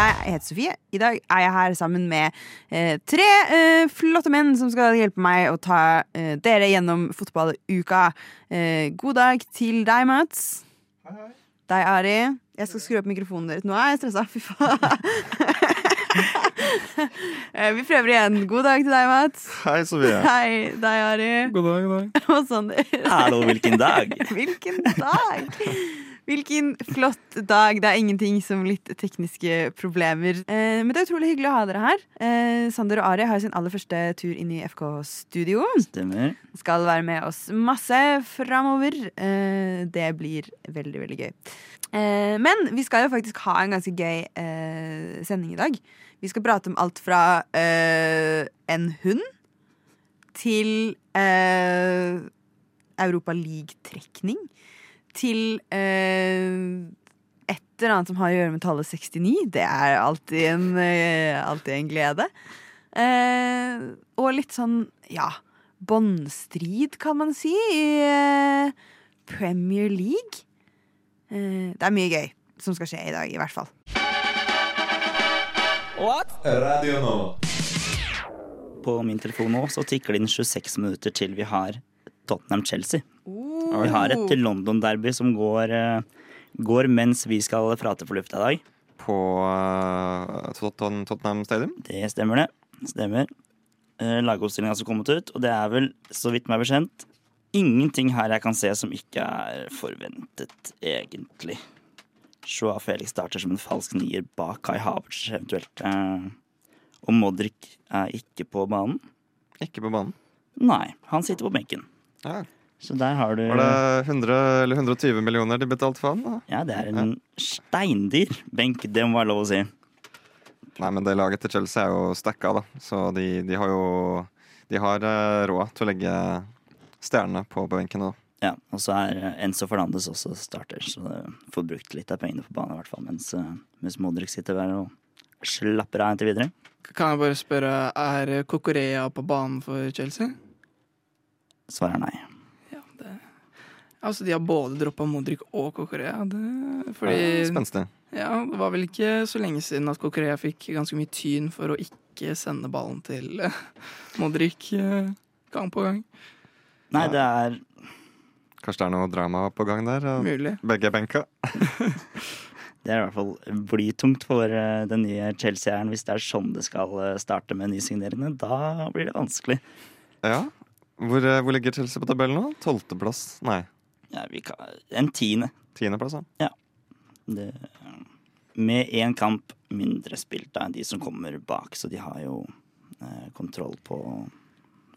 Jeg heter Sofie. I dag er jeg her sammen med eh, tre eh, flotte menn som skal hjelpe meg å ta eh, dere gjennom fotballuka. Eh, god dag til deg, Mats. Hei, hei. Deg, Ari. Jeg skal skru opp mikrofonen deres. Nå er jeg stressa. Fy faen. Eh, Vi prøver igjen. God dag til deg, Mats. Hei, Sofie. Hei, deg, Ari. God dag, god dag. Og Sander. Hallo, hvilken dag? Hvilken dag! Hvilken flott dag. Det er ingenting som litt tekniske problemer. Eh, men det er utrolig hyggelig å ha dere her. Eh, Sander og Ari har sin aller første tur inn i FK-studio. Stemmer. Skal være med oss masse framover. Eh, det blir veldig, veldig gøy. Eh, men vi skal jo faktisk ha en ganske gøy eh, sending i dag. Vi skal prate om alt fra eh, en hund til eh, Europa League-trekning. Til eh, et eller annet som har å gjøre med tallet 69. Det er alltid en, eh, alltid en glede. Eh, og litt sånn, ja Båndstrid, kan man si, i eh, Premier League. Eh, det er mye gøy som skal skje i dag, i hvert fall. What? Radio nå. På min telefon nå så tikker det inn 26 minutter til vi har Tottenham-Chelsea. Og vi har et London-derby som går, eh, går mens vi skal prate på lufta i dag. På uh, Totten- Tottenham Stadium. Det stemmer, det. Stemmer. Uh, Lagoppstillinga som kommet ut, og det er vel, så vidt meg bekjent, ingenting her jeg kan se som ikke er forventet, egentlig. Shoa Felix starter som en falsk nier bak Kai Havertz eventuelt. Uh, og Modric er ikke på banen. Ikke på banen. Nei, han sitter på benken. Ja. Så der har du Var det 100 eller 120 millioner de betalte for han? da? Ja, det er en steindyr benk, det må være lov å si. Nei, men det laget til Chelsea er jo stacka, da. Så de, de har jo De har eh, råd til å legge stjernene på på benken da. Ja, Og så er eh, Enzo Fernandes også starter, så får brukt litt av pengene på banen, i hvert fall, mens, eh, mens Modric sitter der og slapper av inntil videre. Kan jeg bare spørre, er Kokorea på banen for Chelsea? Svaret er nei. Ja, det Altså, de har både droppa Modric og Kokorea. Det, fordi Eh, Spenstig. ja, det var vel ikke så lenge siden at Kokorea fikk ganske mye tyn for å ikke sende ballen til eh, Modric eh, gang på gang. Nei, det er Kanskje det er noe drama på gang der? Mulig. Begge benka. Det er i hvert fall blytungt for eh, den nye Chelsea-eieren hvis det er sånn det skal eh, starte med nysignerende. Da blir det vanskelig. Ja. Hvor, eh, hvor ligger Chelsea på tabellen nå? Tolvteplass? Nei, Ja, vi kan, en tiende. tiendeplass. Ja. Det, med én kamp mindre spilt enn de som kommer bak, så de har jo eh, kontroll på,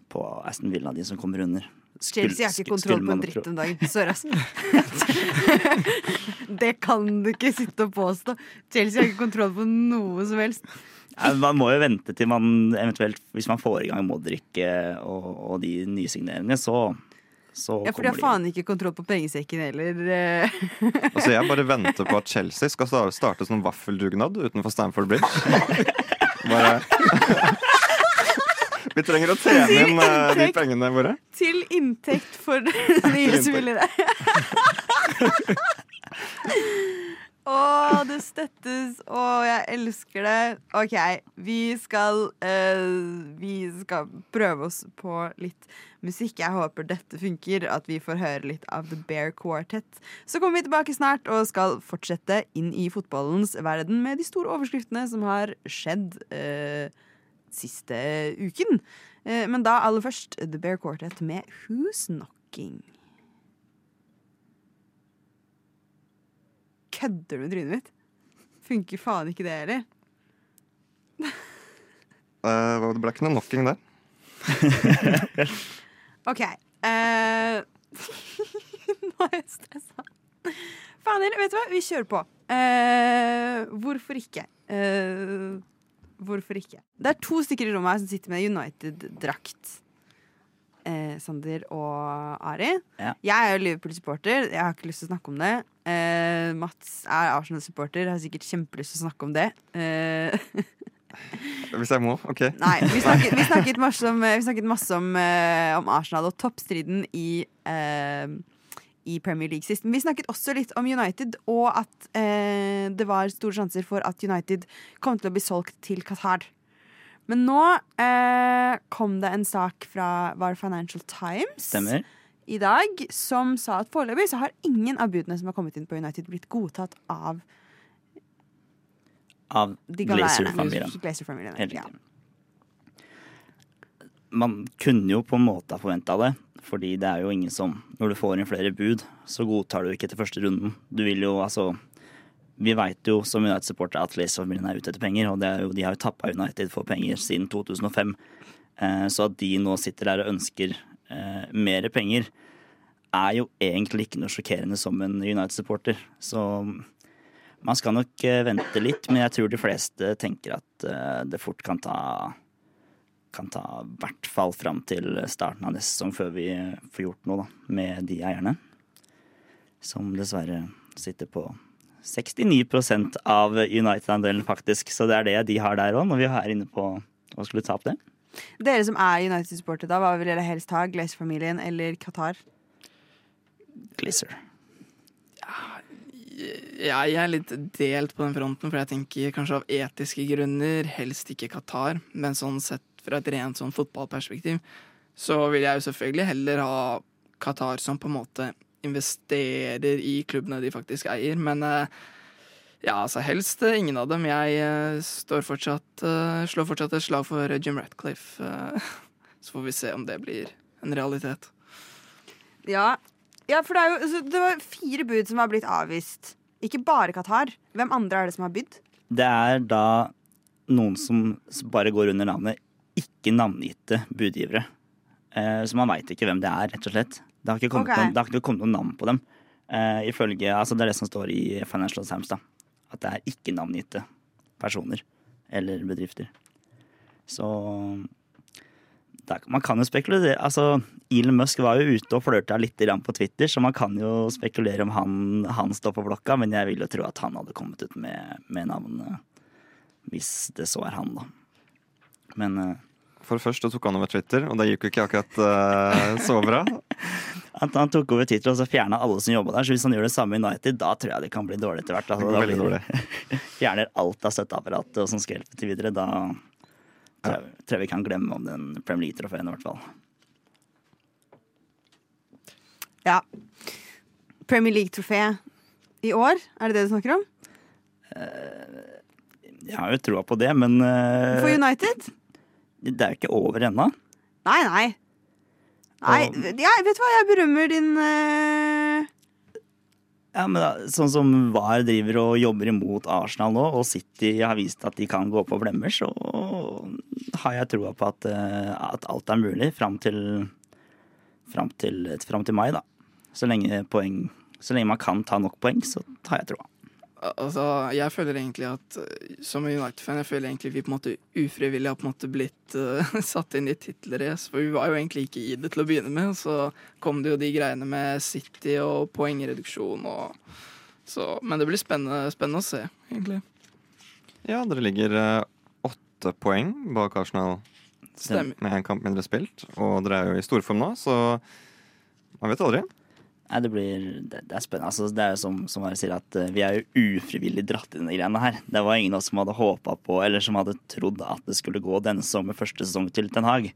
på Aston Villa, de som kommer under. Chelsea har ikke kontroll på en dritt om dagen. Sorry, ass. det kan du ikke sitte og påstå. Chelsea har ikke kontroll på noe som helst. Man må jo vente til man eventuelt, hvis man får i gang Modric eh, og, og de nysigneringene, så, så Ja, For de har faen ikke kontroll på pengesekken heller. eh. Altså, jeg bare venter på at Chelsea skal starte som vaffeldugnad utenfor Stamford Bridge. Bare Vi trenger å tjene inn inntekt, de pengene våre. Til inntekt for nye spillere. Å, det støttes. Å, jeg elsker det. OK, vi skal eh, Vi skal prøve oss på litt musikk. Jeg håper dette funker, at vi får høre litt av The Bear Quartet. Så kommer vi tilbake snart og skal fortsette inn i fotballens verden med de store overskriftene som har skjedd eh, siste uken. Eh, men da aller først The Bear Quartet med Who's Knocking. Kødder du med trynet mitt? Funker faen ikke det heller. Uh, det ble ikke noe knocking der. OK. Uh, Nå er jeg stressa. Faen heller, vet du hva? Vi kjører på. Uh, hvorfor ikke? Uh, hvorfor ikke? Det er to stykker i rommet her som sitter med United-drakt. Eh, Sander og Ari. Ja. Jeg er jo Liverpool-supporter. Jeg har ikke lyst til å snakke om det. Eh, Mats er Arsenal-supporter. Har sikkert kjempelyst til å snakke om det. Eh, Hvis jeg må. OK. Nei, vi snakket, vi snakket masse om, vi snakket masse om, eh, om Arsenal og toppstriden i, eh, i Premier League sist. Men vi snakket også litt om United, og at eh, det var store sjanser for at United kom til å bli solgt til Qatar. Men nå eh, kom det en sak fra var Financial Times Stemmer. i dag som sa at foreløpig så har ingen av budene som har kommet inn på United, blitt godtatt av Av. Glazer-familien. Helt Ja. Man kunne jo på en måte ha forventa det, fordi det er jo ingen som Når du får inn flere bud, så godtar du ikke etter første runden. Du vil jo altså Vi veit jo som United-supportere at Glazer-familien er ute etter penger, og jo, de har jo tappa United for penger siden 2005. Eh, så at de nå sitter der og ønsker eh, mer penger, er jo egentlig ikke noe sjokkerende som en United-supporter. Så man skal nok eh, vente litt, men jeg tror de fleste tenker at det fort kan ta kan ta i hvert fall fram til starten av neste sesong før vi får gjort noe da, med de eierne. Som dessverre sitter på 69% av United-andelen, faktisk. Så det er det de har der òg, når vi er inne på å skulle ta opp det. Dere som er United-supportere, da, hva vil dere helst ha? Glazer-familien eller Qatar? Glazer. Jeg er litt delt på den fronten, for jeg tenker kanskje av etiske grunner helst ikke Qatar, men sånn sett fra et rent sånn fotballperspektiv, så vil jeg jo selvfølgelig heller ha Qatar som på en måte investerer i klubbene de faktisk eier, men eh, ja, altså helst eh, ingen av dem. Jeg eh, står fortsatt, slår fortsatt et slag for Jim Ratcliffe, så får vi se om det blir en realitet. Ja, ja for det, er jo, altså, det var fire bud som var blitt avvist. Ikke bare Qatar. Hvem andre er det som har bydd? Det er da noen som bare går under navnet ikke navngitte budgivere. Eh, så man veit ikke hvem det er, rett og slett. Det har ikke kommet, okay. noen, det har ikke kommet noen navn på dem. Eh, ifølge, altså Det er det som står i Financial Times. da At det er ikke navngitte personer eller bedrifter. Så Man kan jo spekulere. Altså, Elon Musk var jo ute og flørta litt på Twitter, så man kan jo spekulere om han, han står på blokka, men jeg vil jo tro at han hadde kommet ut med, med navnet hvis det så er han, da. Men eh, For først tok han over Twitter, og det gikk jo ikke akkurat uh, så bra. han, han tok over Twitter og så fjerna alle som jobba der. Så hvis han gjør det samme i United, da tror jeg det kan bli dårlig etter hvert. Altså, da blir Fjerner alt av støtteapparatet og som skal hjelpe til videre. Da tror jeg, tror jeg vi kan glemme om den Premier League-trofeen, i hvert fall. Ja. Premier League-trofé i år, er det det du snakker om? Jeg har jo troa på det, men uh, For United? Det er jo ikke over ennå. Nei, nei. Nei, jeg, vet du hva, jeg berømmer din eh, Ja, men da, sånn som VAR driver og jobber imot Arsenal nå, og City har vist at de kan gå på blemmer, så har jeg troa på at, eh, at alt er mulig fram til, fram til, fram til mai, da. Så lenge, poeng, så lenge man kan ta nok poeng, så har jeg troa. Altså, jeg føler egentlig at eh, som United-fan, jeg føler egentlig vi på en måte ufrivillig har på en måte blitt uh, satt inn i tittelrace. For vi var jo egentlig ikke i det til å begynne med. Så kom det jo de greiene med City og poengreduksjon og så, Men det blir spennende, spennende å se, egentlig. Ja, dere ligger eh, åtte poeng bak Arsenal Stemmer. med én kamp mindre spilt. Og dere er jo i storform nå, så man vet aldri. Nei, det blir Det, det er spennende. Altså, det er jo som, som jeg sier, at eh, vi er jo ufrivillig dratt i de greiene her. Det var ingen av oss som hadde håpa på, eller som hadde trodd at det skulle gå denne sesongen, første sesong til Ten Hag.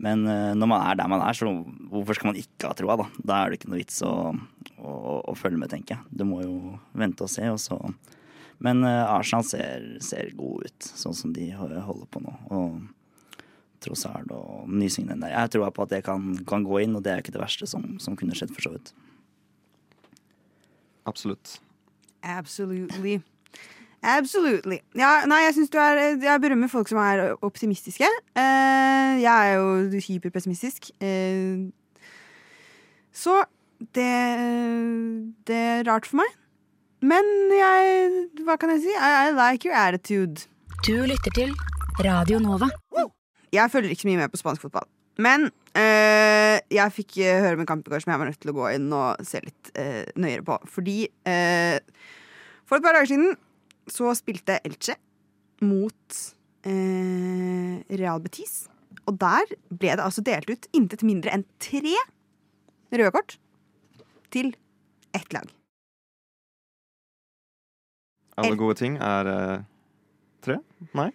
Men eh, når man er der man er, så hvorfor skal man ikke ha troa, da? Da er det ikke noe vits å, å, å følge med, tenker jeg. Du må jo vente og se, og så Men eh, Arsenal ser, ser gode ut, sånn som de holder på nå. Og Trossard og nysignene der. Jeg tror på at det kan, kan gå inn, og det er ikke det verste som, som kunne skjedd, for så vidt. Absolutt. Absolutely. Absolutely. Ja, nei, jeg syns du er Jeg berømmer folk som er optimistiske. Uh, jeg er jo hyperpessimistisk. Uh, så det Det er rart for meg. Men jeg Hva kan jeg si? I, I like your attitude. Du lytter til Radio Nova. Jeg følger ikke så mye med på spansk fotball. Men eh, jeg fikk eh, høre om en kamp i går som jeg var nødt til å gå inn og se litt eh, nøyere på. Fordi eh, for et par dager siden så spilte Elche mot eh, Real Betis. Og der ble det altså delt ut intet mindre enn tre røde kort til ett lag. Alle gode ting er eh, tre? Nei?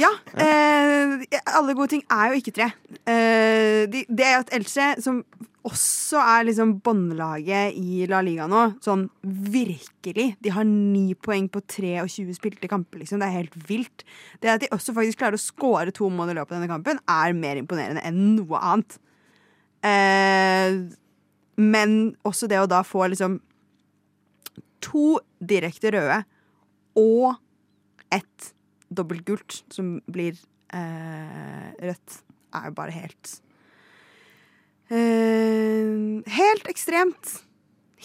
Ja. Eh, alle gode ting er jo ikke tre. Eh, de, det er jo et Elche som også er liksom båndlaget i La Liga nå. Sånn virkelig. De har ni poeng på 23 spilte kamper, liksom. Det er helt vilt. Det at de også faktisk klarer å skåre to mål i løpet av denne kampen, er mer imponerende enn noe annet. Eh, men også det å da få liksom to direkte røde og ett dobbelt gult som blir eh, rødt, er jo bare helt eh, Helt ekstremt.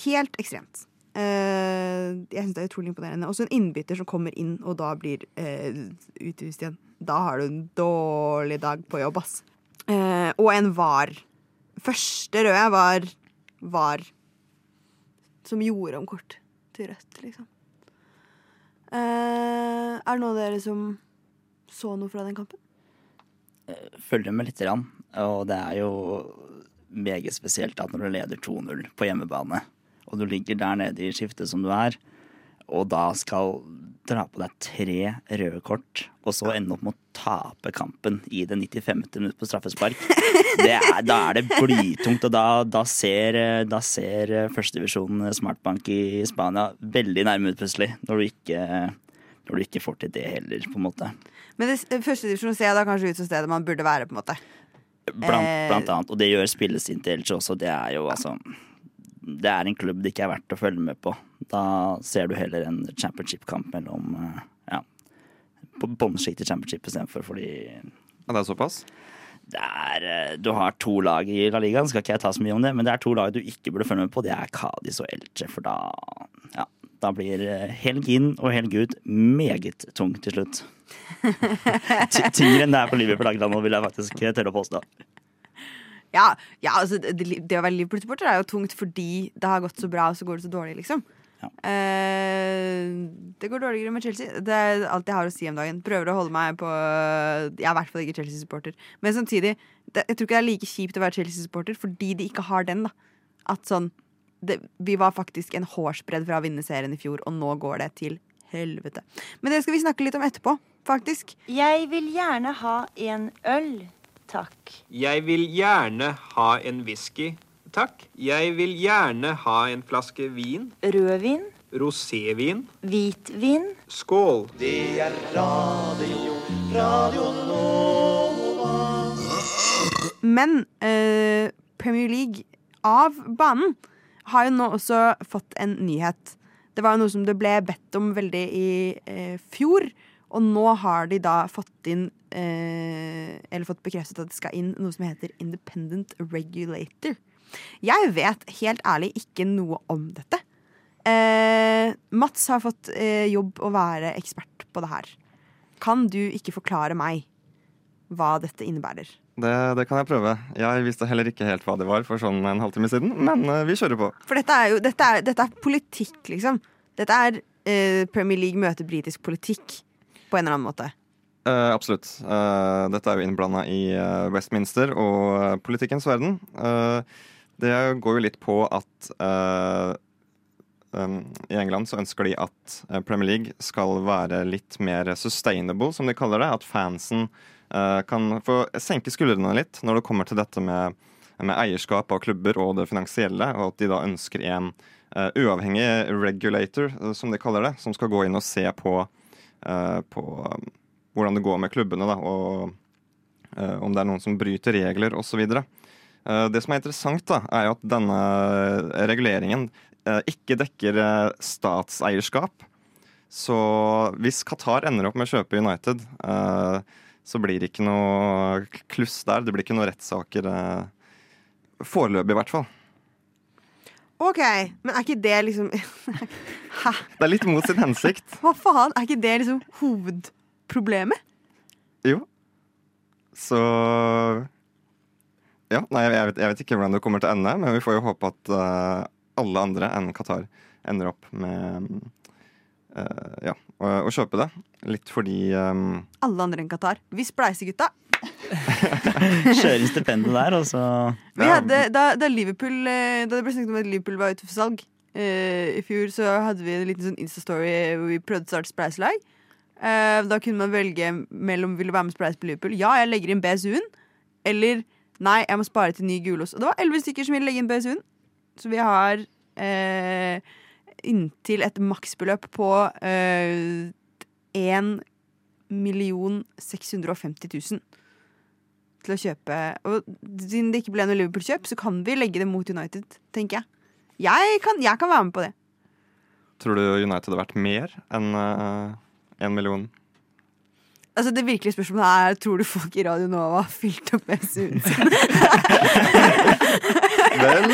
Helt ekstremt. Eh, jeg syns det er utrolig imponerende. Også en innbytter som kommer inn og da blir eh, utvist igjen. Da har du en dårlig dag på jobb, ass. Eh, og en var. Første røde var var som gjorde om kort til rødt, liksom. Eh, er det noen av dere som så noe fra den kampen? følger med lite grann. Og det er jo meget spesielt at når du leder 2-0 på hjemmebane, og du ligger der nede i skiftet som du er, og da skal dra på deg tre røde kort, og så ende opp med å tape kampen i det 95. minutt på straffespark, er, da er det blytungt. Og da, da ser, da ser førstedivisjon Smartbank i Spania veldig nærme ut plutselig, når du ikke når du ikke får til det heller, på en måte. Men førstedivisjon første divisjon ser da kanskje ut som stedet man burde være, på en måte. Blant, Eh. blant annet. Og det gjør spillestilen til Elche også. Det er jo altså Det er en klubb det ikke er verdt å følge med på. Da ser du heller en championship-kamp mellom eh, ja, på bånnsjikt i championship istedenfor, fordi Ja, det er såpass? Er eh, Du har to lag i La Liga, skal ikke jeg ta så mye om det, men det er to lag du ikke burde følge med på. Det er Cádiz og Elche, for da Ja, da blir eh, helg inn og helg ut meget tung til slutt. Ty- Tyngre enn det er på Liverpool-lagene nå, vil jeg faktisk tørre å påstå. Ja, ja altså, det, det å være Liverpool-supporter er jo tungt fordi det har gått så bra, og så går det så dårlig, liksom. Ja. Eh, det går dårligere med Chelsea. Det er alt jeg har å si om dagen. Prøver å holde meg på Jeg er i hvert fall ikke Chelsea-supporter. Men samtidig, det, jeg tror ikke det er like kjipt å være Chelsea-supporter fordi de ikke har den. da At sånn det, Vi var faktisk en hårsbredd fra å vinne serien i fjor, og nå går det til helvete. Men det skal vi snakke litt om etterpå, faktisk. Jeg vil gjerne ha en øl, takk. Jeg vil gjerne ha en whisky, takk. Jeg vil gjerne ha en flaske vin. Rødvin, Rosévin. hvitvin, Skål. Men eh, Premier League av banen har jo nå også fått en nyhet. Det var jo noe som det ble bedt om veldig i eh, fjor, og nå har de da fått inn eh, Eller fått bekreftet at det skal inn noe som heter Independent Regulator. Jeg vet helt ærlig ikke noe om dette. Eh, Mats har fått eh, jobb å være ekspert på det her. Kan du ikke forklare meg hva dette innebærer? Det, det kan jeg prøve. Jeg visste heller ikke helt hva det var for sånn en halvtime siden, men eh, vi kjører på. For dette er jo dette er, dette er politikk, liksom. Dette er eh, Premier League møter britisk politikk på en eller annen måte. Uh, absolutt. Uh, dette er jo innblanda i uh, Westminster og politikkens verden. Eh, det går jo litt på at uh, um, i England så ønsker de at eh, Premier League skal være litt mer sustainable, som de kaller det. At fansen uh, kan få senke skuldrene litt når det kommer til dette med, med eierskap av klubber og det finansielle, og at de da ønsker en uh, uavhengig regulator, som de kaller det, som skal gå inn og se på på um, hvordan det går med klubbene, da, og om det er noen som bryter regler osv. Uh, det som er interessant, da, er jo at denne reguleringen eh, ikke dekker eh, statseierskap. Så hvis Qatar ender opp med å kjøpe United, eh, så blir det ikke noe kluss der. Det blir ikke noen rettssaker. eh, Foreløpig, i hvert fall. OK, men er ikke det liksom Hæ? Det er litt mot sin hensikt. Hva faen? Er ikke det liksom hovedproblemet? Jo. Så Ja, nei, jeg vet, jeg vet ikke hvordan det kommer til å ende, men vi får jo håpe at uh, alle andre enn Qatar ender opp med uh, ja, å, å kjøpe det. Litt fordi um, Alle andre enn Qatar. Vi spleiser, gutta. Kjøre inn stipendet der, og så Vi Ja. hadde, da, da Liverpool Da det ble snakket om at Liverpool var ute for salg uh, i fjor, så hadde vi en liten sånn Insta-story hvor vi prøvde å starte spleiselag. Eh, da kunne man velge mellom vil du være med og spleise på Liverpool. Ja, jeg legger inn BSU-en. Eller nei, jeg må spare til ny gulost. Og det var elleve stykker som ville legge inn BSU-en. Så vi har eh, inntil et maksbeløp på eh, 1 million 650 000 til å kjøpe Og siden det ikke ble noe Liverpool-kjøp, så kan vi legge det mot United, tenker jeg. Jeg kan, jeg kan være med på det. Tror du United har vært mer enn én million? Altså Det virkelige spørsmålet er Tror du folk i Radio Nova har fylt opp SU-en sin. Vel,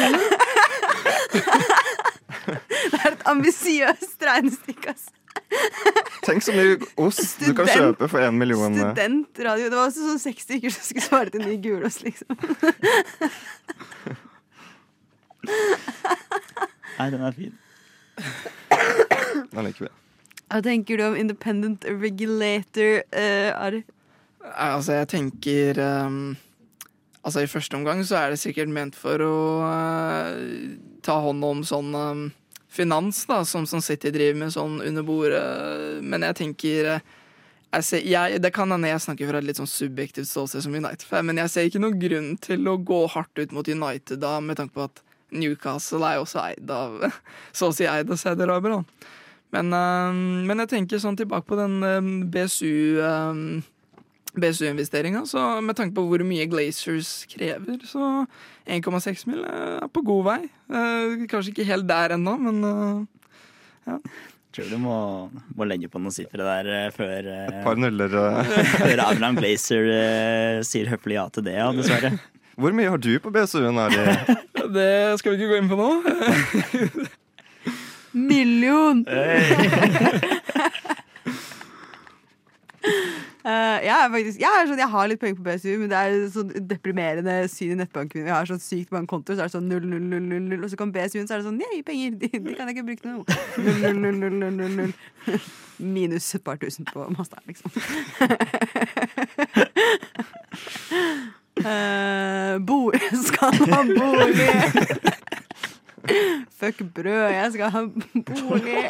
Det er et ambisiøst regnestykke. Altså. tenk så mye ost du kan kjøpe for én million. Studentradio. Det var også sånn seks stykker som skulle svare til ny gulost, liksom. Nei, den er fin. Den liker vi. Hva tenker du om independent regulator, uh, Ari? Altså, jeg tenker um, Altså, i første omgang så er det sikkert ment for å uh, ta hånd om sånn um, finans, da, som, som City driver med sånn under bordet. Men jeg tenker eh, jeg ser, jeg, Det kan hende jeg snakker fra et litt sånn subjektivt ståsted som United-fan, men jeg ser ikke noen grunn til å gå hardt ut mot United da, med tanke på at Newcastle er også eid av Så å si eid av Saudi-Arabia, da. Men, øhm, men jeg tenker sånn tilbake på den øhm, BSU øhm, BSU-investeringa, så med tanke på hvor mye Glazers krever, så 1,6 mil er på god vei. Eh, kanskje ikke helt der ennå, men Jeg Tror du må, må legge på noen sifre der eh, før, Et eh, par nuller. eh. før Abraham Glazer eh, sier høflig ja til det, ja, dessverre. Hvor mye har du på BSU-en, Det? det skal vi ikke gå inn på nå. Million! Uh, jeg, er faktisk, jeg, er sånn, jeg har litt penger på BSU, men det er sånn deprimerende syn i nettbanken min. Jeg har sånn sykt mange kontoer, så er det sånn 0, 0, 0, 0, 0, og så kan BSU-en, så er det sånn Nei, penger! De, de kan jeg ikke bruke til noe. 0, 0, 0, 0, 0, 0, 0. Minus et par tusen på masteren, liksom. Uh, bo, skal ha bolig! Fuck brød, jeg skal ha bolig!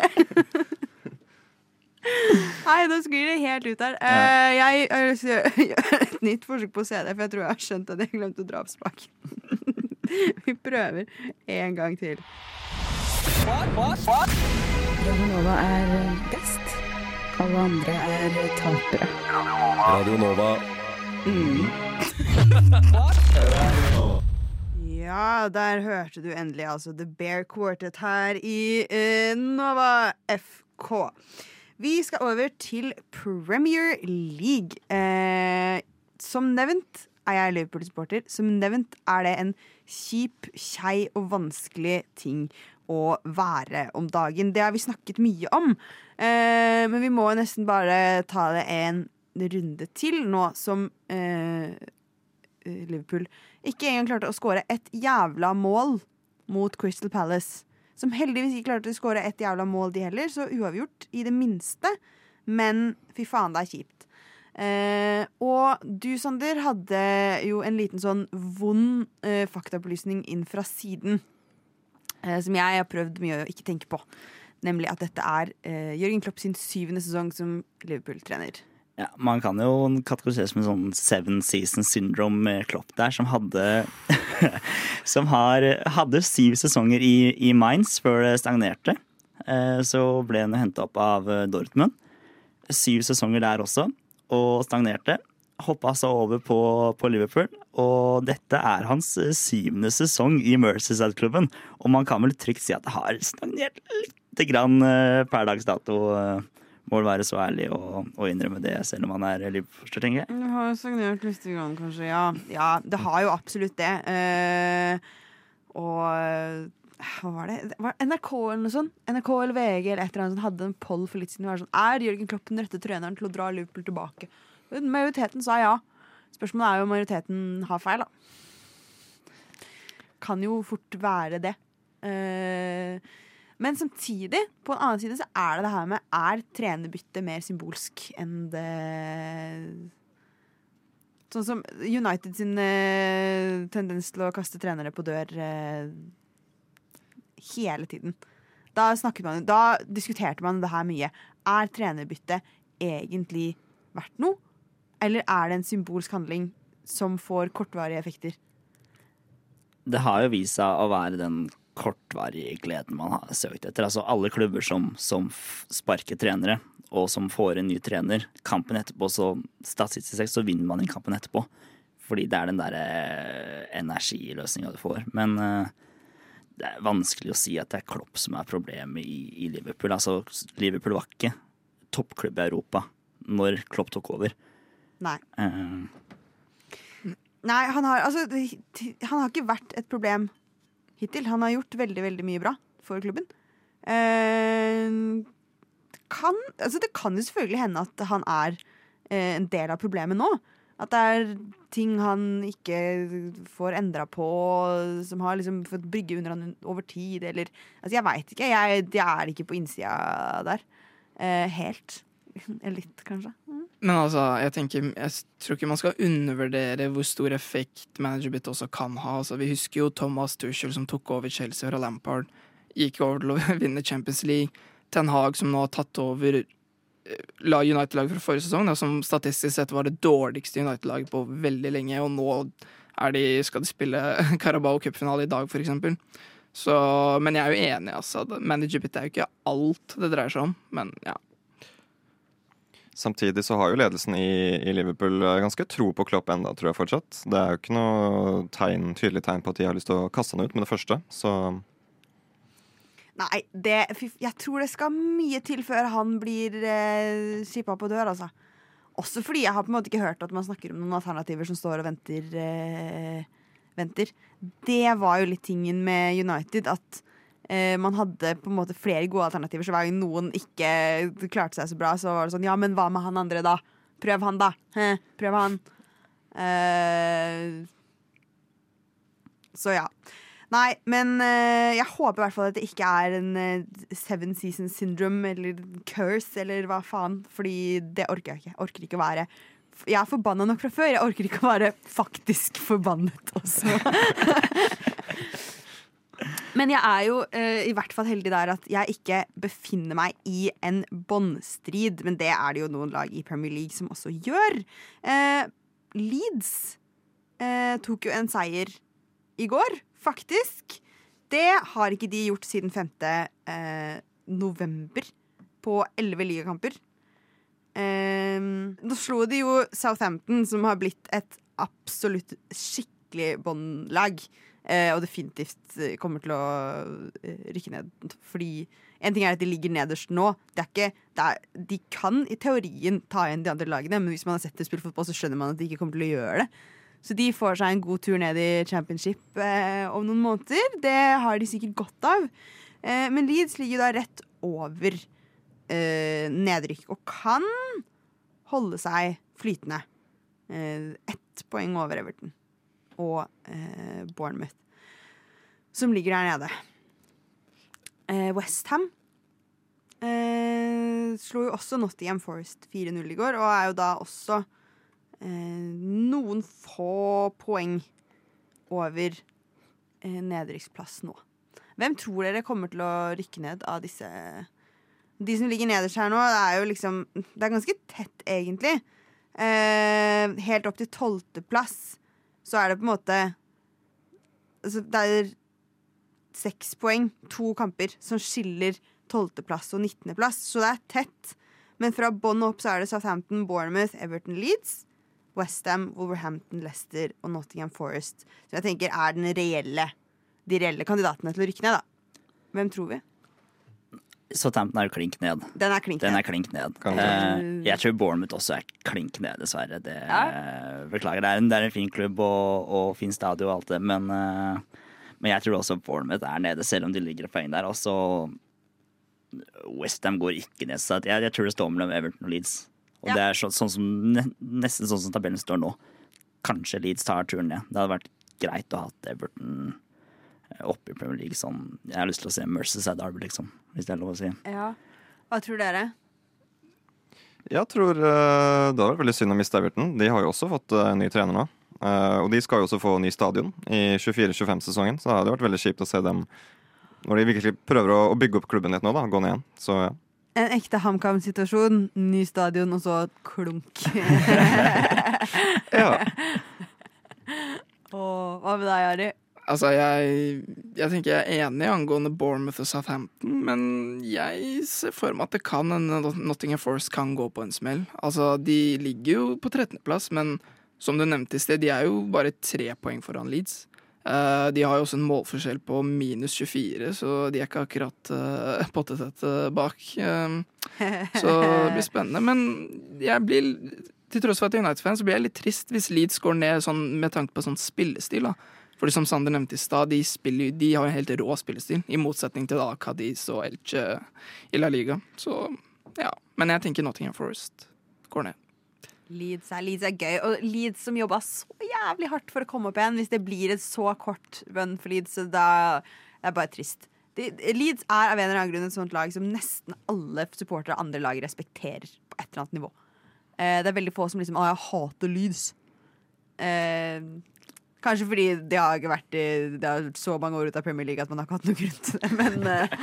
Nei, nå sklir det helt ut her. Uh, jeg har lyst til å gjøre- et nytt forsøk på det, for jeg tror jeg har skjønt at jeg glemte å dra opp spaken. Vi prøver en gang til. Radio Nova er best. Alle andre er tapere. Radio Nova. Ja, der hørte du endelig altså The Bear Quartet her i eh, Nova FK. Vi skal over til Premier League. Eh, som nevnt er jeg Liverpool-supporter. Som nevnt er det en kjip, kjei og vanskelig ting å være om dagen. Det har vi snakket mye om, eh, men vi må nesten bare ta det en runde til nå som eh, Liverpool ikke engang klarte å skåre ett jævla mål mot Crystal Palace. Som heldigvis ikke klarte å skåre ett jævla mål, de heller, så uavgjort i det minste. Men fy faen, det er kjipt. Eh, og du, Sander, hadde jo en liten sånn vond eh, faktaopplysning inn fra siden. Eh, som jeg har prøvd mye å ikke tenke på. Nemlig at dette er eh, Jørgen Klopp sin syvende sesong som Liverpool-trener. Ja, man kan jo kategoriseres en sånn seven season syndrome med Klopp der, som hadde Som har, hadde syv sesonger i, i Mainz før det stagnerte. Eh, Så ble han henta opp av eh, Dortmund. Syv sesonger der også, og stagnerte. Hoppa så over på, på Liverpool, og dette er hans eh, syvende sesong i Mercyside-klubben. Og man kan vel trygt si at det har stagnert lite grann per dags dato. Må vel være så ærlig og, og innrømme det, selv om han er Liverpool-forster, tenker jeg. Det har jo stagnert litt, grann, kanskje. Ja. ja, det har jo absolutt det. Eh, og eh, hva var det? Det Var NRK eller noe sånt? NRK eller VG eller et eller annet sånt hadde en poll for litt siden. Var sånn, er Jørgen Klopp den rette treneren til å dra Liverpool tilbake? Majoriteten sa ja. Spørsmålet er jo om majoriteten har feil, da. Kan jo fort være det. Eh, men samtidig, på en annen side, så er det det her med Er trenerbytte mer symbolsk enn det Sånn som United sin eh, tendens til å kaste trenere på dør eh, hele tiden. Da, man, da diskuterte man det her mye. Er trenerbytte egentlig verdt noe? Eller er det en symbolsk handling som får kortvarige effekter? Det har jo vist seg å være den kortvarige gleden man har søkt etter. Altså alle klubber som, som sparker trenere, og som får en ny trener, kampen etterpå, så statistisk sett så vinner man den kampen etterpå. Fordi det er den derre energiløsninga du får. Men eh, det er vanskelig å si at det er Klopp som er problemet i, i Liverpool. Altså, Liverpool var ikke toppklubb i Europa når Klopp tok over. Nei. Uh, Nei, han har, altså, han har ikke vært et problem hittil. Han har gjort veldig, veldig mye bra for klubben. Eh, kan, altså, det kan jo selvfølgelig hende at han er eh, en del av problemet nå. At det er ting han ikke får endra på, som har liksom fått brygge under han over tid, eller Altså, jeg veit ikke. Jeg, jeg er ikke på innsida der. Eh, helt. Litt, kanskje. Men altså, jeg tenker Jeg tror ikke man skal undervurdere hvor stor effekt managerbytte også kan ha. Altså, vi husker jo Thomas Tuchel som tok over Chelsea fra Lampard. Gikk over til å vinne Champions League. Ten Hag som nå har tatt over eh, United-laget fra forrige sesong, da, som statistisk sett var det dårligste United-laget på veldig lenge, og nå de, skal de spille Carabao Cup-finale i dag, for eksempel. Så, men jeg er jo enig, altså. Managerbytte er jo ikke alt det dreier seg om, men ja. Samtidig så har jo ledelsen i, i Liverpool eh, ganske tro på Klopp enda, tror jeg fortsatt. Det er jo ikke noe tegn, tydelig tegn på at de har lyst til å kaste han ut med det første. Så Nei, det, jeg tror det skal mye til før han blir eh, skippa på dør, altså. Også fordi jeg har på en måte ikke hørt at man snakker om noen alternativer som står og venter. Eh, venter. Det var jo litt tingen med United, at man hadde på en måte flere gode alternativer. Så hver gang noen ikke klarte seg så bra, så var det sånn Ja, men hva med han andre, da? Prøv han, da. Hæ, prøv han. Eh, så ja. Nei, men eh, jeg håper i hvert fall at det ikke er en eh, seven season syndrome eller curse eller hva faen. Fordi det orker jeg ikke. Jeg orker ikke å være Jeg er forbanna nok fra før. Jeg orker ikke å være faktisk forbannet også. men jeg er jo uh, i hvert fall heldig der at jeg ikke befinner meg i en båndstrid. Men det er det jo noen lag i Premier League som også gjør. Uh, Leeds uh, tok jo en seier i går, faktisk. Det har ikke de gjort siden 5. Eh, november, på elleve ligakamper. Da slo de jo Southampton, som har blitt et absolutt skikkelig båndlag. Eh, og definitivt eh, kommer til å eh, rykke ned. Fordi en ting er at de ligger nederst nå. Ikke, er, de kan i teorien ta igjen de andre lagene, men hvis man har sett dem spille fotball, så skjønner man at de ikke kommer til å gjøre det. Så de får seg en god tur ned i championship eh, om noen måneder. Det har de sikkert godt av. Eh, men Leeds ligger da rett over eh, nedrykk og kan holde seg flytende. Eh, ett poeng over Everton og eh, Bournemouth, som ligger der nede. Eh, Westham eh, slo jo også Nottingham Forest 4-0 i går, og er jo da også eh, noen få poeng over eh, nedrykksplass nå. Hvem tror dere kommer til å rykke ned av disse De som ligger nederst her nå, det er jo liksom Det er ganske tett, egentlig. Eh, helt opp til tolvteplass så er det på en måte altså, Det er seks poeng, to kamper, som skiller tolvteplass og nittendeplass. Så det er tett. Men fra bånn opp så er det Southampton, Bournemouth, Everton, Leeds. Westham, Wolverhampton, Leicester og Nottingham Forest. Så jeg tenker er den reelle de reelle kandidatene til å rykke ned, da. Hvem tror vi? Southampton er klink ned. Den er klink Den ned. er klink ned. Eh, jeg tror Bournemouth også er klink ned, dessverre. Det, Beklager. Det er, en, det er en fin klubb og, og fin stadion og alt det, men, eh, men jeg tror også Bournemouth er nede, selv om de ligger et poeng der. Og så Westham går ikke ned, så jeg, jeg tror det står mellom Everton og Leeds. Og Ja. det er så, sånn som, nesten sånn som tabellen står nå. Kanskje Leeds tar turen ned. Det hadde vært greit å ha Everton eh, oppe i Premier League. Sånn. Jeg har lyst til å se Merceside Derby, liksom, hvis det er lov å si. Ja. Hva tror dere? Jeg tror uh, det var veldig synd å miste Everton. De har jo også fått uh, ny trener nå. Uh, og de skal jo også få ny stadion i 24-25-sesongen, så det hadde vært veldig kjipt å se dem når de virkelig prøver å, å bygge opp klubben litt nå, da, gå ned igjen. Så ja. En ekte HamKam-situasjon. Ny stadion, og så klunk. ja. Og hva med deg, Ari? Altså, jeg, jeg tenker jeg er enig angående Bournemouth og Southampton, men jeg ser for meg at det kan Nottingham Forest kan gå på en smell. Altså, de ligger jo på 13.-plass, men som du nevnte i sted, de er jo bare tre poeng foran Leeds. Eh, de har jo også en målforskjell på minus 24, så de er ikke akkurat uh, pottetette bak. Eh, så det blir spennende. Men jeg blir, til tross for at jeg er United-fan, så blir jeg litt trist hvis Leeds går ned sånn, med tanke på sånn spillestil. da. Fordi som Sander nevnte i stad, de, de har en helt rå spillestil, i motsetning til da Cadiz og Elche i La Liga. Så ja. Men jeg tenker Nottingham Forest går ned. Leeds er, Leeds er gøy. Og Leeds som jobba så jævlig hardt for å komme opp igjen. Hvis det blir et så kort run for Leeds, så da det bare trist. De, Leeds er av en eller annen grunn et sånt lag som nesten alle supportere av andre lag respekterer på et eller annet nivå. Eh, det er veldig få som liksom Å, jeg hater Leeds. Eh, kanskje fordi det har ikke vært i Det har så mange år ut av Premier League at man har ikke hatt noen grunn til det. Men, eh,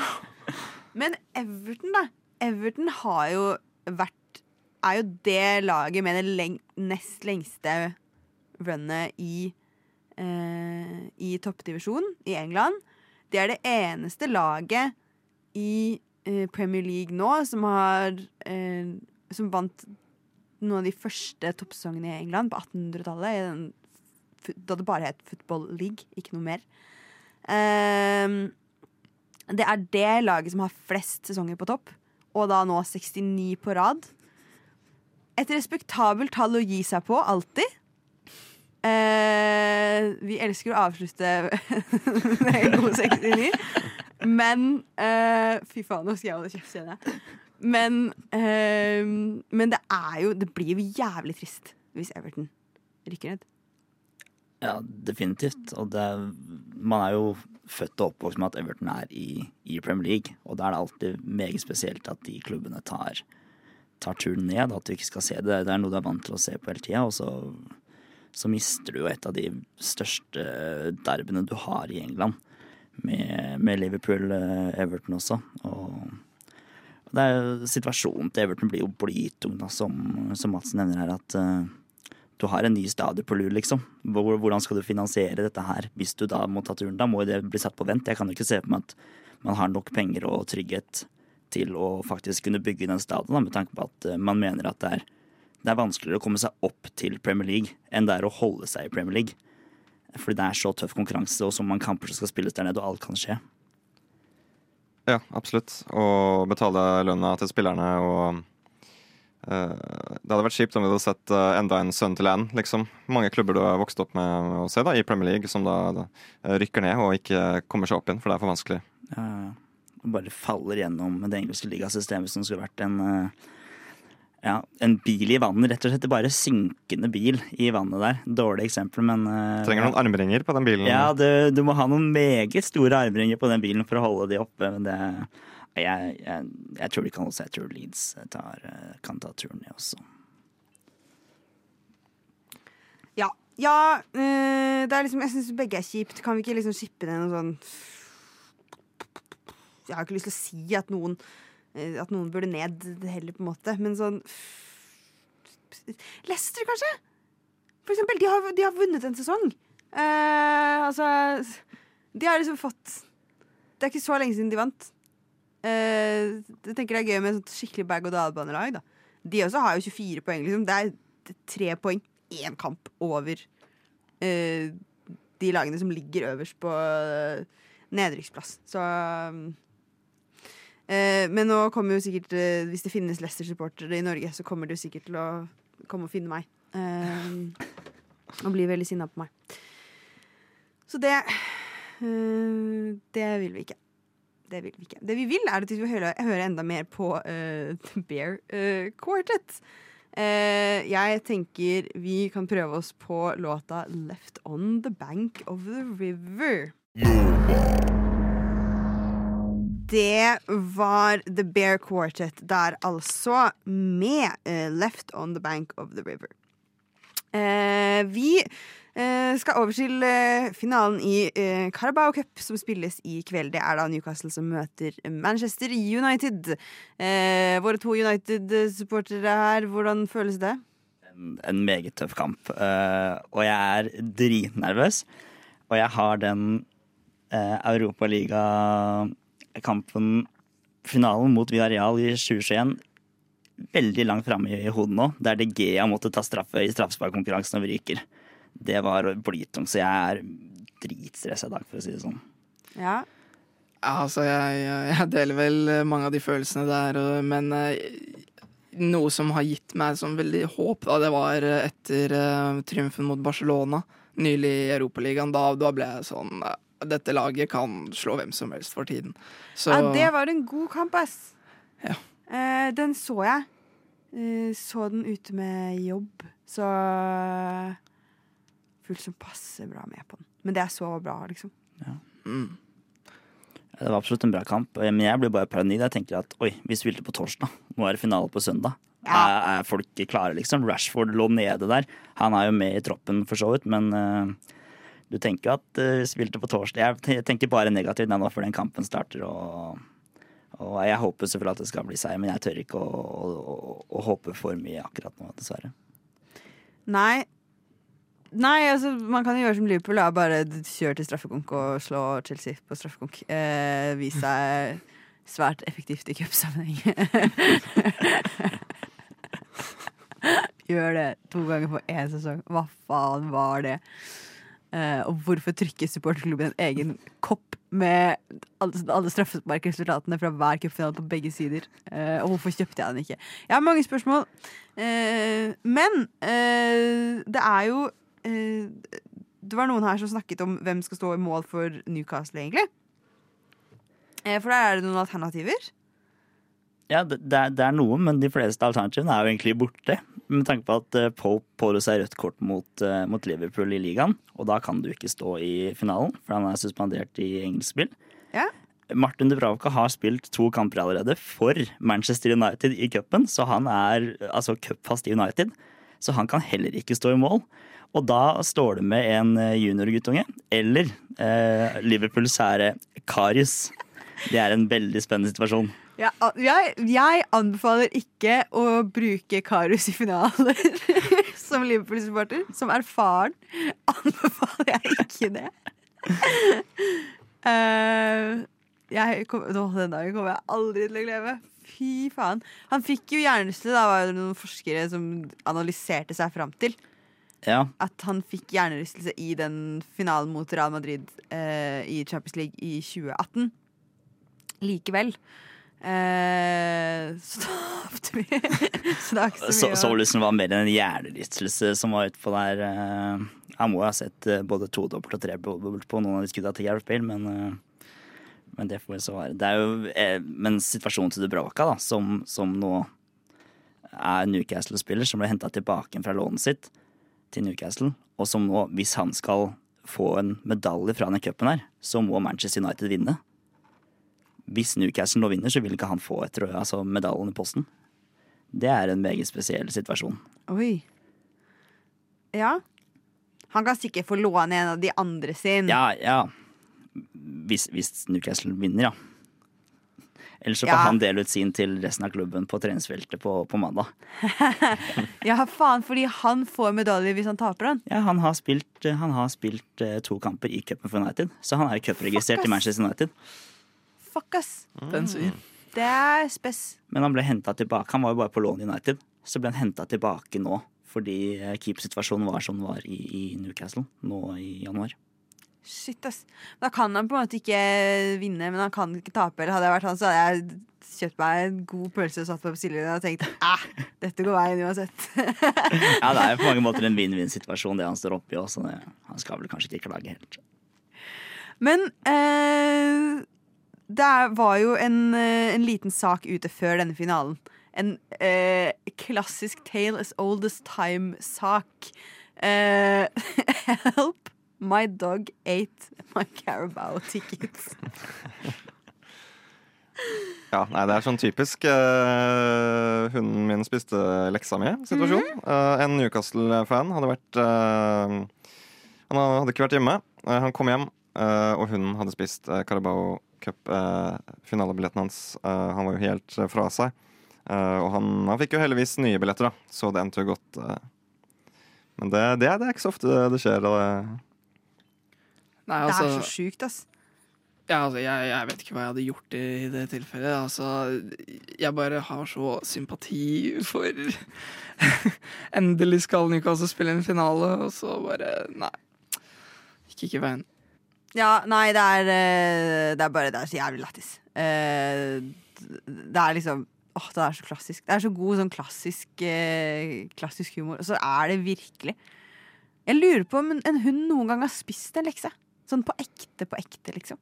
men Everton, da. Everton har jo vært er jo det laget med det leng nest lengste runnet i, eh, i toppdivisjonen i England. Det er det eneste laget i eh, Premier League nå som har Som vant noen av de første toppsesongene i England på 1800-tallet. i den Da det bare het Football League, ikke noe mer. Um, det er det laget som har flest sesonger på topp, og da nå 69 på rad. Et respektabelt tall å gi seg på, alltid. Uh, vi elsker å avslutte med en god 69. Men uh, Fy faen, nå skal jeg holde kjeft, kjenner jeg. Men, uh, men det er jo Det blir jo jævlig trist hvis Everton rykker ned. Ja, definitivt. Og det, man er jo født og oppvokst med at Everton er i, i Premier League. Og da er det alltid meget spesielt at de klubbene tar, tar turen ned. At du ikke skal se det. Det er noe du er vant til å se på hele tida. Og så, så mister du jo et av de største derbyene du har i England. Med, med Liverpool-Everton også. Og det er, jo situasjonen til Everton blir jo blytung, da, som, som Madsen nevner her. At eh, du har en ny stadion på lur, liksom. Hvordan skal du finansiere dette her hvis du da må ta turen? Da må det bli satt på vent. Jeg kan jo ikke se på meg at man har nok penger og trygghet til å faktisk kunne bygge den stadion, med tanke på at eh, man mener at det er, det er vanskeligere å komme seg opp til Premier League enn det er å holde seg i Premier League. Fordi det er så tøff konkurranse, og så mange kamper som skal spilles der nede, og alt kan skje. Ja, absolutt. Å betale lønna til spillerne og Det hadde vært kjipt om vi hadde sett eh, enda en sønn til en liksom. Mange klubber du har vokst opp med å se da, i Premier League, som da, da eh, rykker ned og ikke kommer seg opp igjen, for det er for vanskelig. Ja, bare faller gjennom det engelske ligasystemet som skulle vært en eh, ja, en bil i vannet, rett og slett. Bare synkende bil i vannet der. Dårlig eksempel, men eh, Trenger noen armringer på den bilen. Ja, du, du må ha noen meget store armringer på den bilen for å holde de oppe. Men det Jeg, jeg, jeg tror de kan også Jeg tror Leeds tar, eh, kan ta turen, det også. Ja, ja øh, liksom, jeg syns begge er kjipt. Kan vi ikke liksom skippe ned noe sånn Jeg har ikke lyst til å si at noen eh, At noen burde ned heller, på en måte, men sånn Leicester, kanskje? For eksempel. De har, de har vunnet en sesong. Uh, altså De har liksom fått Det er ikke så lenge siden de vant. Eh, jeg tenker det er gøy med et skikkelig berg-og-dal-banelag. da. De også har jo 24 poeng. Liksom. Det er tre poeng én kamp over eh, de lagene som ligger øverst på uh, nedrykksplass. Så eh, Men nå kommer jo sikkert eh, Hvis det finnes Leicester-supportere i Norge, så kommer de jo sikkert til å komme og finne meg. eh, og bli veldig sinna på meg. Så det Det vil vi ikke. Det vil vi ikke. Det vi vil, er at vi vil høre, høre enda mer på uh, The Bear uh, Quartet. Uh, jeg tenker vi kan prøve oss på låta 'Left On The Bank Of The River'. det var The Bear Quartet der, altså, med eh, Left on the Bank of the River. Eh, vi eh, skal over til eh, finalen i eh, Carabao Cup, som spilles i kveld. Det er da Newcastle som møter Manchester United. Eh, våre to United-supportere her, hvordan føles det? En, en meget tøff kamp. eh, og jeg er dritnervøs. Og jeg har den uh, Europaliga-kampen, finalen mot Villarreal i 2021, veldig langt framme i hodet nå. Der De Gea måtte ta straffe i straffesparkkonkurransen og ryker. Det var blytungt, så jeg er dritstressa i dag, for å si det sånn. Ja. Ja, altså, jeg, jeg deler vel mange av de følelsene der, men eh, noe som har gitt meg sånn veldig håp, da, det var etter eh, triumfen mot Barcelona nylig i Europaligaen. Da, da ble jeg sånn eh, Dette laget kan slå hvem som helst for tiden. Så ja, det var en god kamp, ass. Ja. Eh, den så jeg. Eh, så den ute med jobb, så Fullt som passer bra med på den. Men det er så bra, liksom. mm. Det var absolutt en bra kamp, men jeg blir bare paranoid. Jeg tenker at oi, vi spilte på torsdag. Nå er det finale på søndag. Ja. Er, er folk klare, liksom? Rashford lå nede der. Han er jo med i troppen, for så vidt, men uh, du tenker at uh, vi spilte på torsdag. Jeg tenker bare negativt nå før den kampen starter. Og, og jeg håper selvfølgelig at det skal bli seier, men jeg tør ikke å, å, å, å håpe for mye akkurat nå, dessverre. Nei. Nei, altså, man kan jo gjøre som Liverpool. Da. Bare kjøre til straffekonk og slå Chelsea på straffekonk. Eh, Vise seg svært effektivt i cupsammenheng. Gjør det to ganger på én sesong. Hva faen var det? Eh, og hvorfor trykker supporterklubben en egen kopp med alle, straffesparkresultatene fra hver cupfinale på begge sider? Eh, og hvorfor kjøpte jeg den ikke? Jeg har mange spørsmål. Eh, men eh, det er jo Det var noen her som snakket om hvem skal stå i mål for Newcastle, egentlig. For der er det noen alternativer. Ja, det, det, er, det er noe, men de fleste alternativene er jo egentlig borte. Med tanke på at eh, Pope pådro seg rødt kort mot, eh, mot Liverpool i ligaen. Og da kan du ikke stå i finalen, for han er suspendert i engelsk spill. Ja. Martin Dubravka har spilt to kamper allerede for Manchester United i cupen, så han er altså cupfast i United. Så han kan heller ikke stå i mål. Og da står det med en eh, juniorguttunge, eller eh, Liverpools sære Karius. Det er en veldig spennende situasjon. Jeg, jeg anbefaler ikke å bruke Karius i finaler som Liverpool-supporter. Som erfaren anbefaler jeg ikke det. Uh, jeg kom, nå, den dagen kommer jeg aldri til å glemme. Fy faen. Han fikk jo hjernerystelse. Da var det noen forskere som analyserte seg fram til Ja, at han fikk hjernerystelse i den finalen mot Real Madrid uh, i Champions League i 2018. Likevel. Eh, så tapte vi. så det er ikke så mye så så liksom var mer en hjernerystelse som var utpå der. eh, Han må jo ha sett både både todobbelt og tredobbelt på noen av de skudda til Gareth Bale, men, eh, men det får jo så være. Det er jo, eh, men situasjonen til Dubravka, da, som, som nå er Newcastle-spiller, som ble henta tilbake fra lånet sitt til Newcastle, og som nå, hvis han skal få en medalje fra denne cupen her, så må Manchester United vinne. Hvis Newcastle nå vinner, så vil ikke han få et, altså medaljen i posten. Det er en meget spesiell situasjon. Oi. Ja. Han kan sikkert få låne en av de andre sin. Ja, ja. Hvis, hvis Newcastle vinner, ja. Ellers så kan Ja. han dele ut sin til resten av klubben på treningsfeltet på, på mandag. Ja, faen, fordi han får medalje hvis han taper den. Ja, han har spilt, han har spilt eh, to kamper i cupen for United, så han er cupregistrert i Manchester United. Fuck, ass. Den svir. Det er spess. Men han ble henta tilbake. Han var jo bare på lån i United. Så ble han henta tilbake nå fordi eh, keepersituasjonen var som den var i, i Newcastle nå i januar. Shit, ass. Da kan han på en måte ikke vinne, men han kan ikke tape. Eller hadde jeg vært han, så hadde jeg kjøpt meg en god pølse og satt meg på sidelinja og tenkt æh, dette går veien uansett. Ja, det er på mange måter en vinn-vinn-situasjon det han står oppi òg, så han skal vel kanskje ikke klage helt. Men eh, det var jo en, eh, en liten sak ute før denne finalen. En eh, klassisk tale as old as time-sak. Eh, help! My dog ate my Carabao tickets. Ja, nei, det er sånn typisk eh, hunden min spiste leksa mi-situasjon. Eh, en Newcastle-fan hadde vært eh, Han hadde ikke vært hjemme. Han kom hjem, og hunden hadde spist Carabao Cup-finalebilletten hans. Eh, han var jo helt eh, fra seg. Eh, og han, han fikk jo heldigvis nye billetter, da, så det endte jo godt. eh. men det, det, det er ikke så ofte det skjer. Det, Nei, Det altså, er så sjukt, ass. ja, altså jeg, jeg vet ikke hva jeg hadde gjort i, i det tilfellet. Altså, jeg bare har så sympati for Endelig skal Newcastle spille en finale, og så bare Nei. Gikk ikke veien. Ja, nei, det er, eh, det er bare Det er så jævlig lættis. Eh, Det er liksom Åh, det er så klassisk. Det er så god sånn klassisk eh, Klassisk humor. Og så er det virkelig Jeg lurer på om en, hund noen gang har spist en lekse. Sånn på ekte, på ekte, liksom.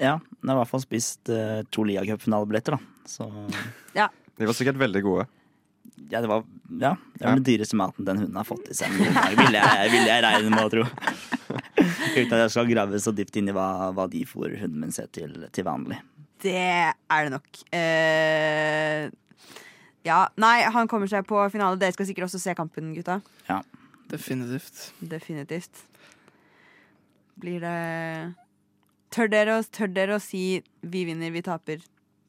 Ja, den har i hvert fall spist uh, to Liacup-finalebilletter, da. Så de var sikkert veldig gode. ja, det var ja, det Ja. den dyreste maten den hunden har fått i seg noen vil jeg, vil jeg regne med å tro. Uten at jeg skal grave så dypt inn i hva, hva de får hunden min se til, til vanlig. Det er det nok. Uh, ja, nei, han kommer seg på finale. Dere skal sikkert også se kampen, gutta. Definitivt. Definitivt. Blir det Tør dere, å- tør dere å si 'vi vinner, vi taper'?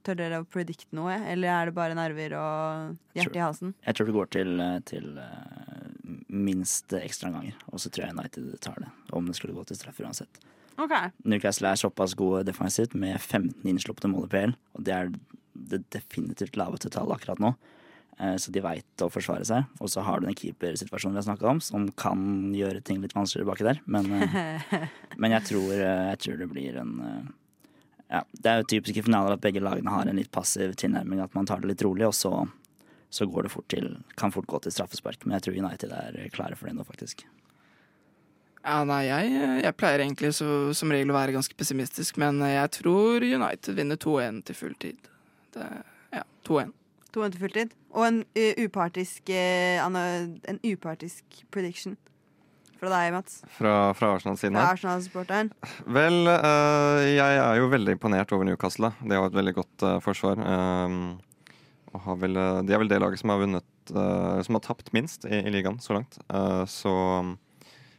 Tør dere å predict noe, eller er det bare nerver og hjerte i halsen? Jeg tror det går til, eh, til eh, minst ekstraomganger, og så tror jeg United tar det. Om det skulle gå til straffer uansett. Ok. Newcastle er såpass gode defensivt med 15 innslupne mål i PL, og det er det definitivt laveste tallet akkurat nå. Eh, Så de veit å forsvare seg. Og så har du den keepersituasjonen vi har snakka om, som kan gjøre ting litt vanskeligere baki der. Men, eh, men jeg, tror, eh, jeg tror det blir en ja, Det er jo typisk i finaler at begge lagene har en litt passiv tilnærming, at man tar det litt rolig, og så, så går det fort til, kan fort gå til straffespark. Men jeg tror United er klare for det nå, faktisk. Ja, nei, jeg, jeg pleier egentlig så, som regel å være ganske pessimistisk, men jeg tror United vinner 2-1 til full tid. Det, ja, 2-1. To til fulltid. Og en uh, upartisk uh, En upartisk prediction fra deg, Mats. Fra, fra Arsenal-siden Fra her. Arsenal-supporteren. Vel, uh, jeg er jo veldig imponert over Newcastle. De har et veldig godt uh, forsvar. Um, har vel, eh, de er vel det laget som har vunnet eh, Som har tapt minst i, i ligaen så langt. Eh, så um,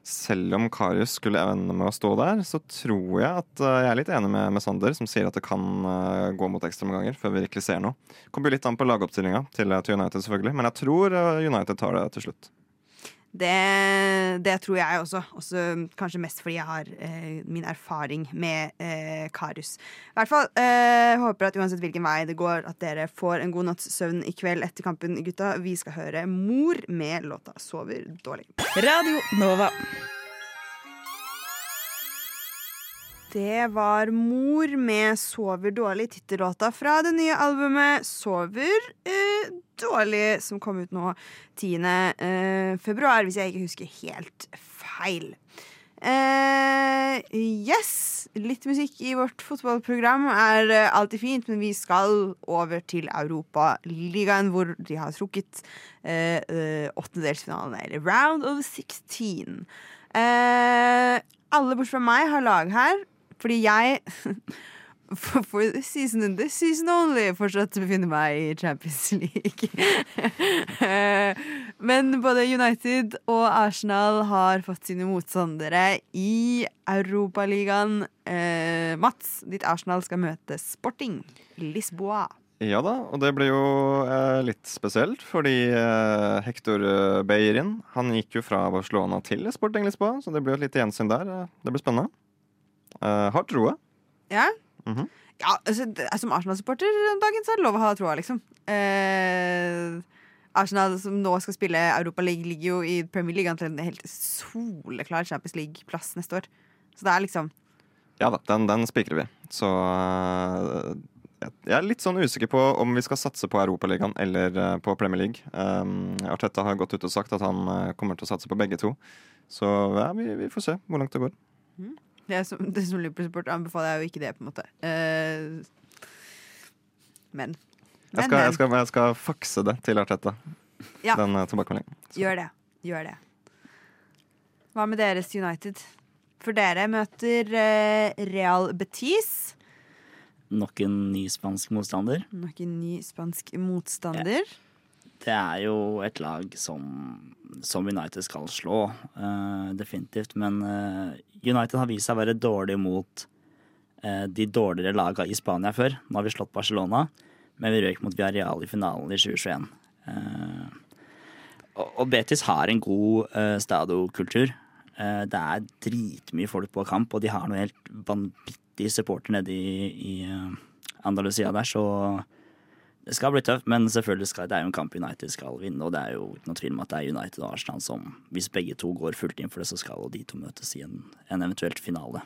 selv om Karius skulle ende med å stå der, så tror jeg at jeg er litt enig med, med Sander, som sier at det kan gå mot ekstraomganger før vi virkelig ser noe. Kommer litt an på lagoppstillinga til, til United, selvfølgelig. Men jeg tror United tar det til slutt. Det, det tror jeg også. Også kanskje mest fordi jeg har eh, min erfaring med eh, Karius. I hvert fall eh, håper at uansett hvilken vei det går, at dere får en god natts søvn i kveld etter kampen, gutta. Vi skal høre Mor med låta 'Sover dårlig'. Radio Nova. Det var Mor med 'Sover dårlig', tittellåta fra det nye albumet 'Sover eh, dårlig', som kom ut nå 10. Eh, februar, hvis jeg ikke husker helt feil. Eh, yes, litt musikk i vårt fotballprogram er alltid fint, men vi skal over til Europaligaen, hvor de har trukket eh, eh, åttendedelsfinalene, eller round of 16. Eh, alle bortsett fra meg har lag her, fordi jeg for, for season and season only fortsatt befinner meg i Champions League. Eh, Men både United og Arsenal har fått sine motstandere i Europaligaen. Eh, Mats, ditt Arsenal skal møte Sporting Lisboa. Ja da, og det ble jo eh, litt spesielt, fordi eh, Hector eh, Beirin han gikk jo fra Barcelona til Sporting Lisboa, så det blir et lite gjensyn der. Eh, Det blir spennende. Eh, har troa. Ja? Mhm. ja altså, det- Som Arsenal-supporter om dagen så er det lov å ha troa, liksom. Eh, Arsenal som nå skal spille Europa League, ligger jo i Premier League til en helt soleklar Champions League-plass neste år. Så det er liksom Ja da, den, den spikrer vi. Så eh, jeg- er litt sånn usikker på om vi skal satse på Europaligaen eller eh, på Premier League. Um, Arteta har gått ut og sagt at han kommer til å satse på begge to. Så ja, vi, vi får se hvor langt det går. Det som, det som Liverpool-supporter anbefaler jeg jo ikke det, på en måte. Uh, men. Jeg Men, skal, jeg skal, jeg skal fakse det til Arteta, Ja. den eh, tilbakemeldingen. Gjør det. Gjør det. Hva med deres United? For dere møter uh, Real Betis. nok en ny spansk motstander. Nok en ny spansk motstander. Det er jo et lag som, som United skal slå, uh, definitivt. Men uh, United har vist seg å være dårlig mot uh, de dårligere lagene i Spania før. Nå har vi slått Barcelona, men vi røyk mot Villarreal i finalen i 2021. Eh, og, Betis har en god uh, stadokultur. Det er dritmye folk på kamp, og de har noe helt vanvittig supporter nede i, i Andalusia der, så det skal bli tøft, men selvfølgelig skal det er jo en kamp United skal vinne, og det er jo ikke noe tvil om at det er United og Arsenal som, hvis begge to går fullt inn for det, så skal de to møtes i en, en eventuelt finale.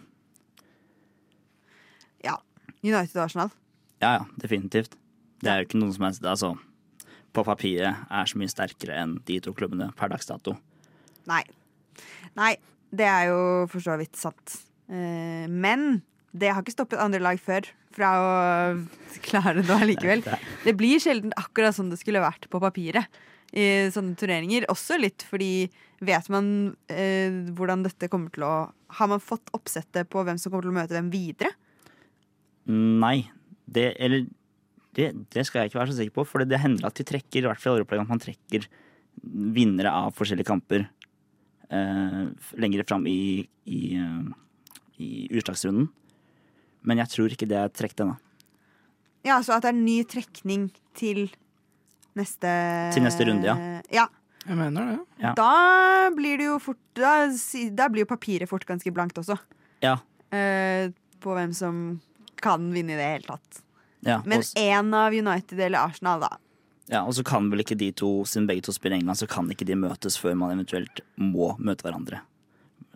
Ja. United og Arsenal. Ja, ja, definitivt. Det er jo ikke noen som helst Altså, på papiret er så mye sterkere enn de to klubbene per dags dato. Nei. Nei, det er jo for så vidt sant. Eh, men det har ikke stoppet andre lag før fra å klare det allikevel. Det- blir sjelden akkurat sånn det skulle vært på papiret i sånne turneringer. Også litt fordi vet man eh, hvordan dette kommer til å Har man fått oppsettet på hvem som kommer til å møte hvem videre? Nei. Det, eller det, det skal jeg ikke være så sikker på, for det hender at de trekker, i hvert fall at man trekker vinnere av forskjellige kamper eh, lenger fram i, i, eh, i utslagsrunden. Men jeg tror ikke det er trukket ennå. Ja, Så at det er ny trekning til neste Til neste runde, ja. ja. Jeg mener det. Ja. Da blir det jo fort Da, da blir jo papiret fort ganske blankt også. Ja. Eh, på hvem som kan vinne i det hele tatt. Ja, Men én av United eller Arsenal, da. ja, og så kan vel ikke de to, siden begge to spiller i England, så kan ikke de møtes før man eventuelt må møte hverandre.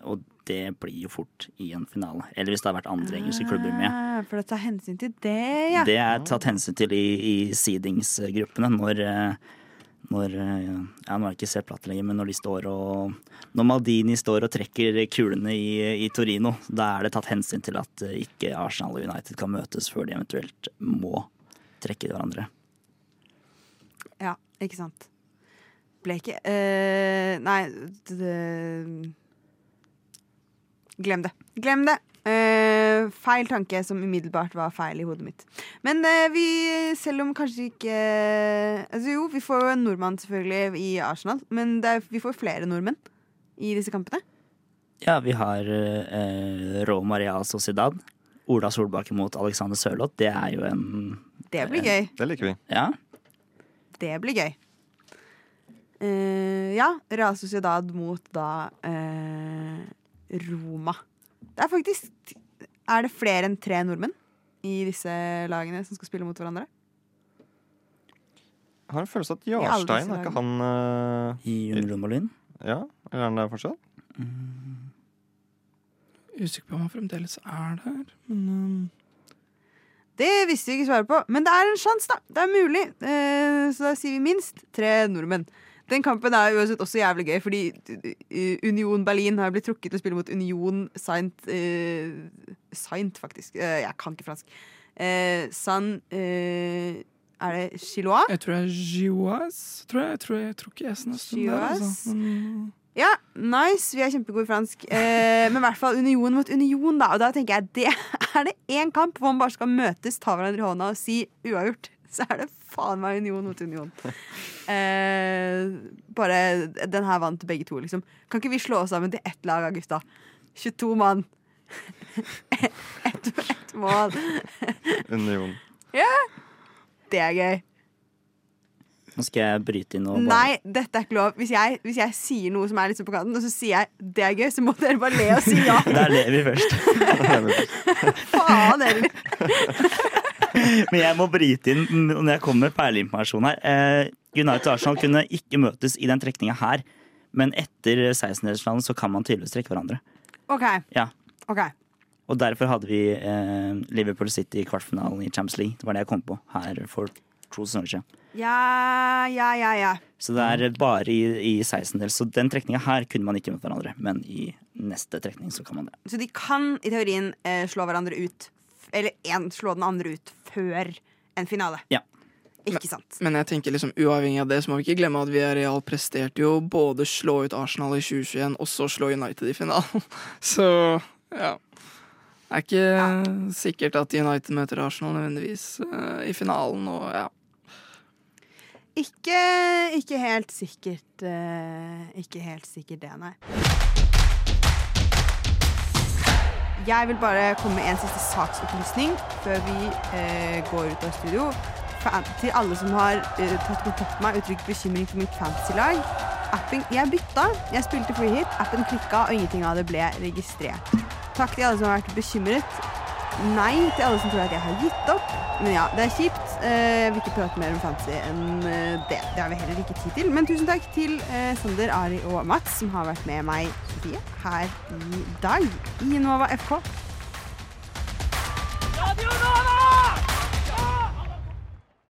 Og det blir jo fort i en finale. Eller hvis det har vært andre engelske klubber med. Ah, For det tar hensyn til det, ja. Det er tatt hensyn til i, i seedingsgruppene når, eh, når eh, Ja, nå er det ikke platt lenger, men når de står og Når Maldini står og trekker kulene i, i Torino, da er det tatt hensyn til at eh, ikke Arsenal og United kan møtes før de eventuelt må trekke hverandre. Ja, ikke sant. Ble ikke uh, Nei, det, glem det. Glem det. Uh, feil tanke som umiddelbart var feil i hodet mitt. Men uh, vi, selv om kanskje ikke altså Jo, vi får jo en nordmann selvfølgelig i Arsenal, men det er, vi får flere nordmenn i disse kampene. Ja, vi har eh, Roma Real Sociedad. Ola Solbakken mot Alexander Sørloth. Det er jo en Det blir gøy. Det liker vi. Ja. Det blir gøy. Eh, ja, Real Sociedad mot da eh, Roma. Det er faktisk Er det flere enn tre nordmenn i disse lagene som skal spille mot hverandre? Jeg har en følelse at alle Jarstein, er ikke han uh, I Union Berlin. Ja, eller er han der fortsatt? Usikker på om han fremdeles er der, men um, Det visste vi ikke svaret på, men det er en sjanse, da. Det er mulig. Uh, så da sier vi minst tre nordmenn. Den kampen er uansett også jævlig gøy, fordi eh, Union Berlin har blitt trukket til å spille mot Union Saint eh, Saint, faktisk. Eh, jeg kan ikke fransk. Eh, San eh, Er det Chilois? jeg tror det er Gioas. Tror jeg, jeg, tror, jeg tror ikke S-en er stund der. Altså. Mm. Ja, nice. Vi er kjempegode i fransk. Eh, men i hvert fall Union mot Union, da. Og da tenker jeg det er det én kamp hvor man bare skal møtes, ta hverandre i hånda og si uavgjort. Så er det faen meg Union mot Union. Eh, bare Den her vant begge to, liksom. Kan ikke vi slå oss sammen til ett lag av gutta? 22 mann. Ett ett mål. Union. Det er gøy. Nå skal jeg bryte inn og bare Nei, dette er ikke lov. Hvis jeg, hvis jeg sier noe som er litt på kanten, og så sier jeg det er gøy, så må dere bare le og si ja. Der ler vi først. Faen heller. Men jeg må bryte inn når jeg kommer med perleinformasjon her. Eh, United og Arsenal kunne ikke møtes i den trekninga her, men etter 16-delsfinalen så kan man tydeligvis trekke hverandre. OK. Ja. okay. Og derfor hadde vi eh, Liverpool City i kvartfinalen i Champions League. Det var det jeg kom på her for to sesonger siden. Ja, ja, ja, ja. Så det er bare i, i 16-del. Så den trekninga her kunne man ikke møte hverandre, men i neste trekning så kan man det. Så de kan i teorien eh, slå hverandre ut Eller én slå den andre ut før en finale. Ja. Ikke sant? men jeg tenker liksom uavhengig av det, så må vi ikke glemme at Villarreal presterte jo både slå ut Arsenal i 2021 og så slå United i finalen. Så ja. Det er ikke sikkert at United møter Arsenal nødvendigvis uh, i finalen. Og ja, Ikke, ikke helt sikkert Uh, Ikke helt sikkert det, nei. Jeg vil bare komme med en siste saksopplysning før vi eh, går ut av studio. Til alle som har eh, tatt kontakt med meg uttrykt bekymring for mitt fantasy-lag. Jeg bytta. Jeg spilte free hit, appen klikka, og ingenting av det ble registrert. Takk til alle som har vært bekymret. Nei til alle som tror at jeg har gitt opp. Men ja, det er kjipt. Eh, Jeg vil ikke prate mer om fantasy enn eh, det. Det har vi heller ikke tid til. Men tusen takk til eh, Sander, Ari og Mats, som har vært med meg Sofie, her i dag i Nova FK. Radio Nova!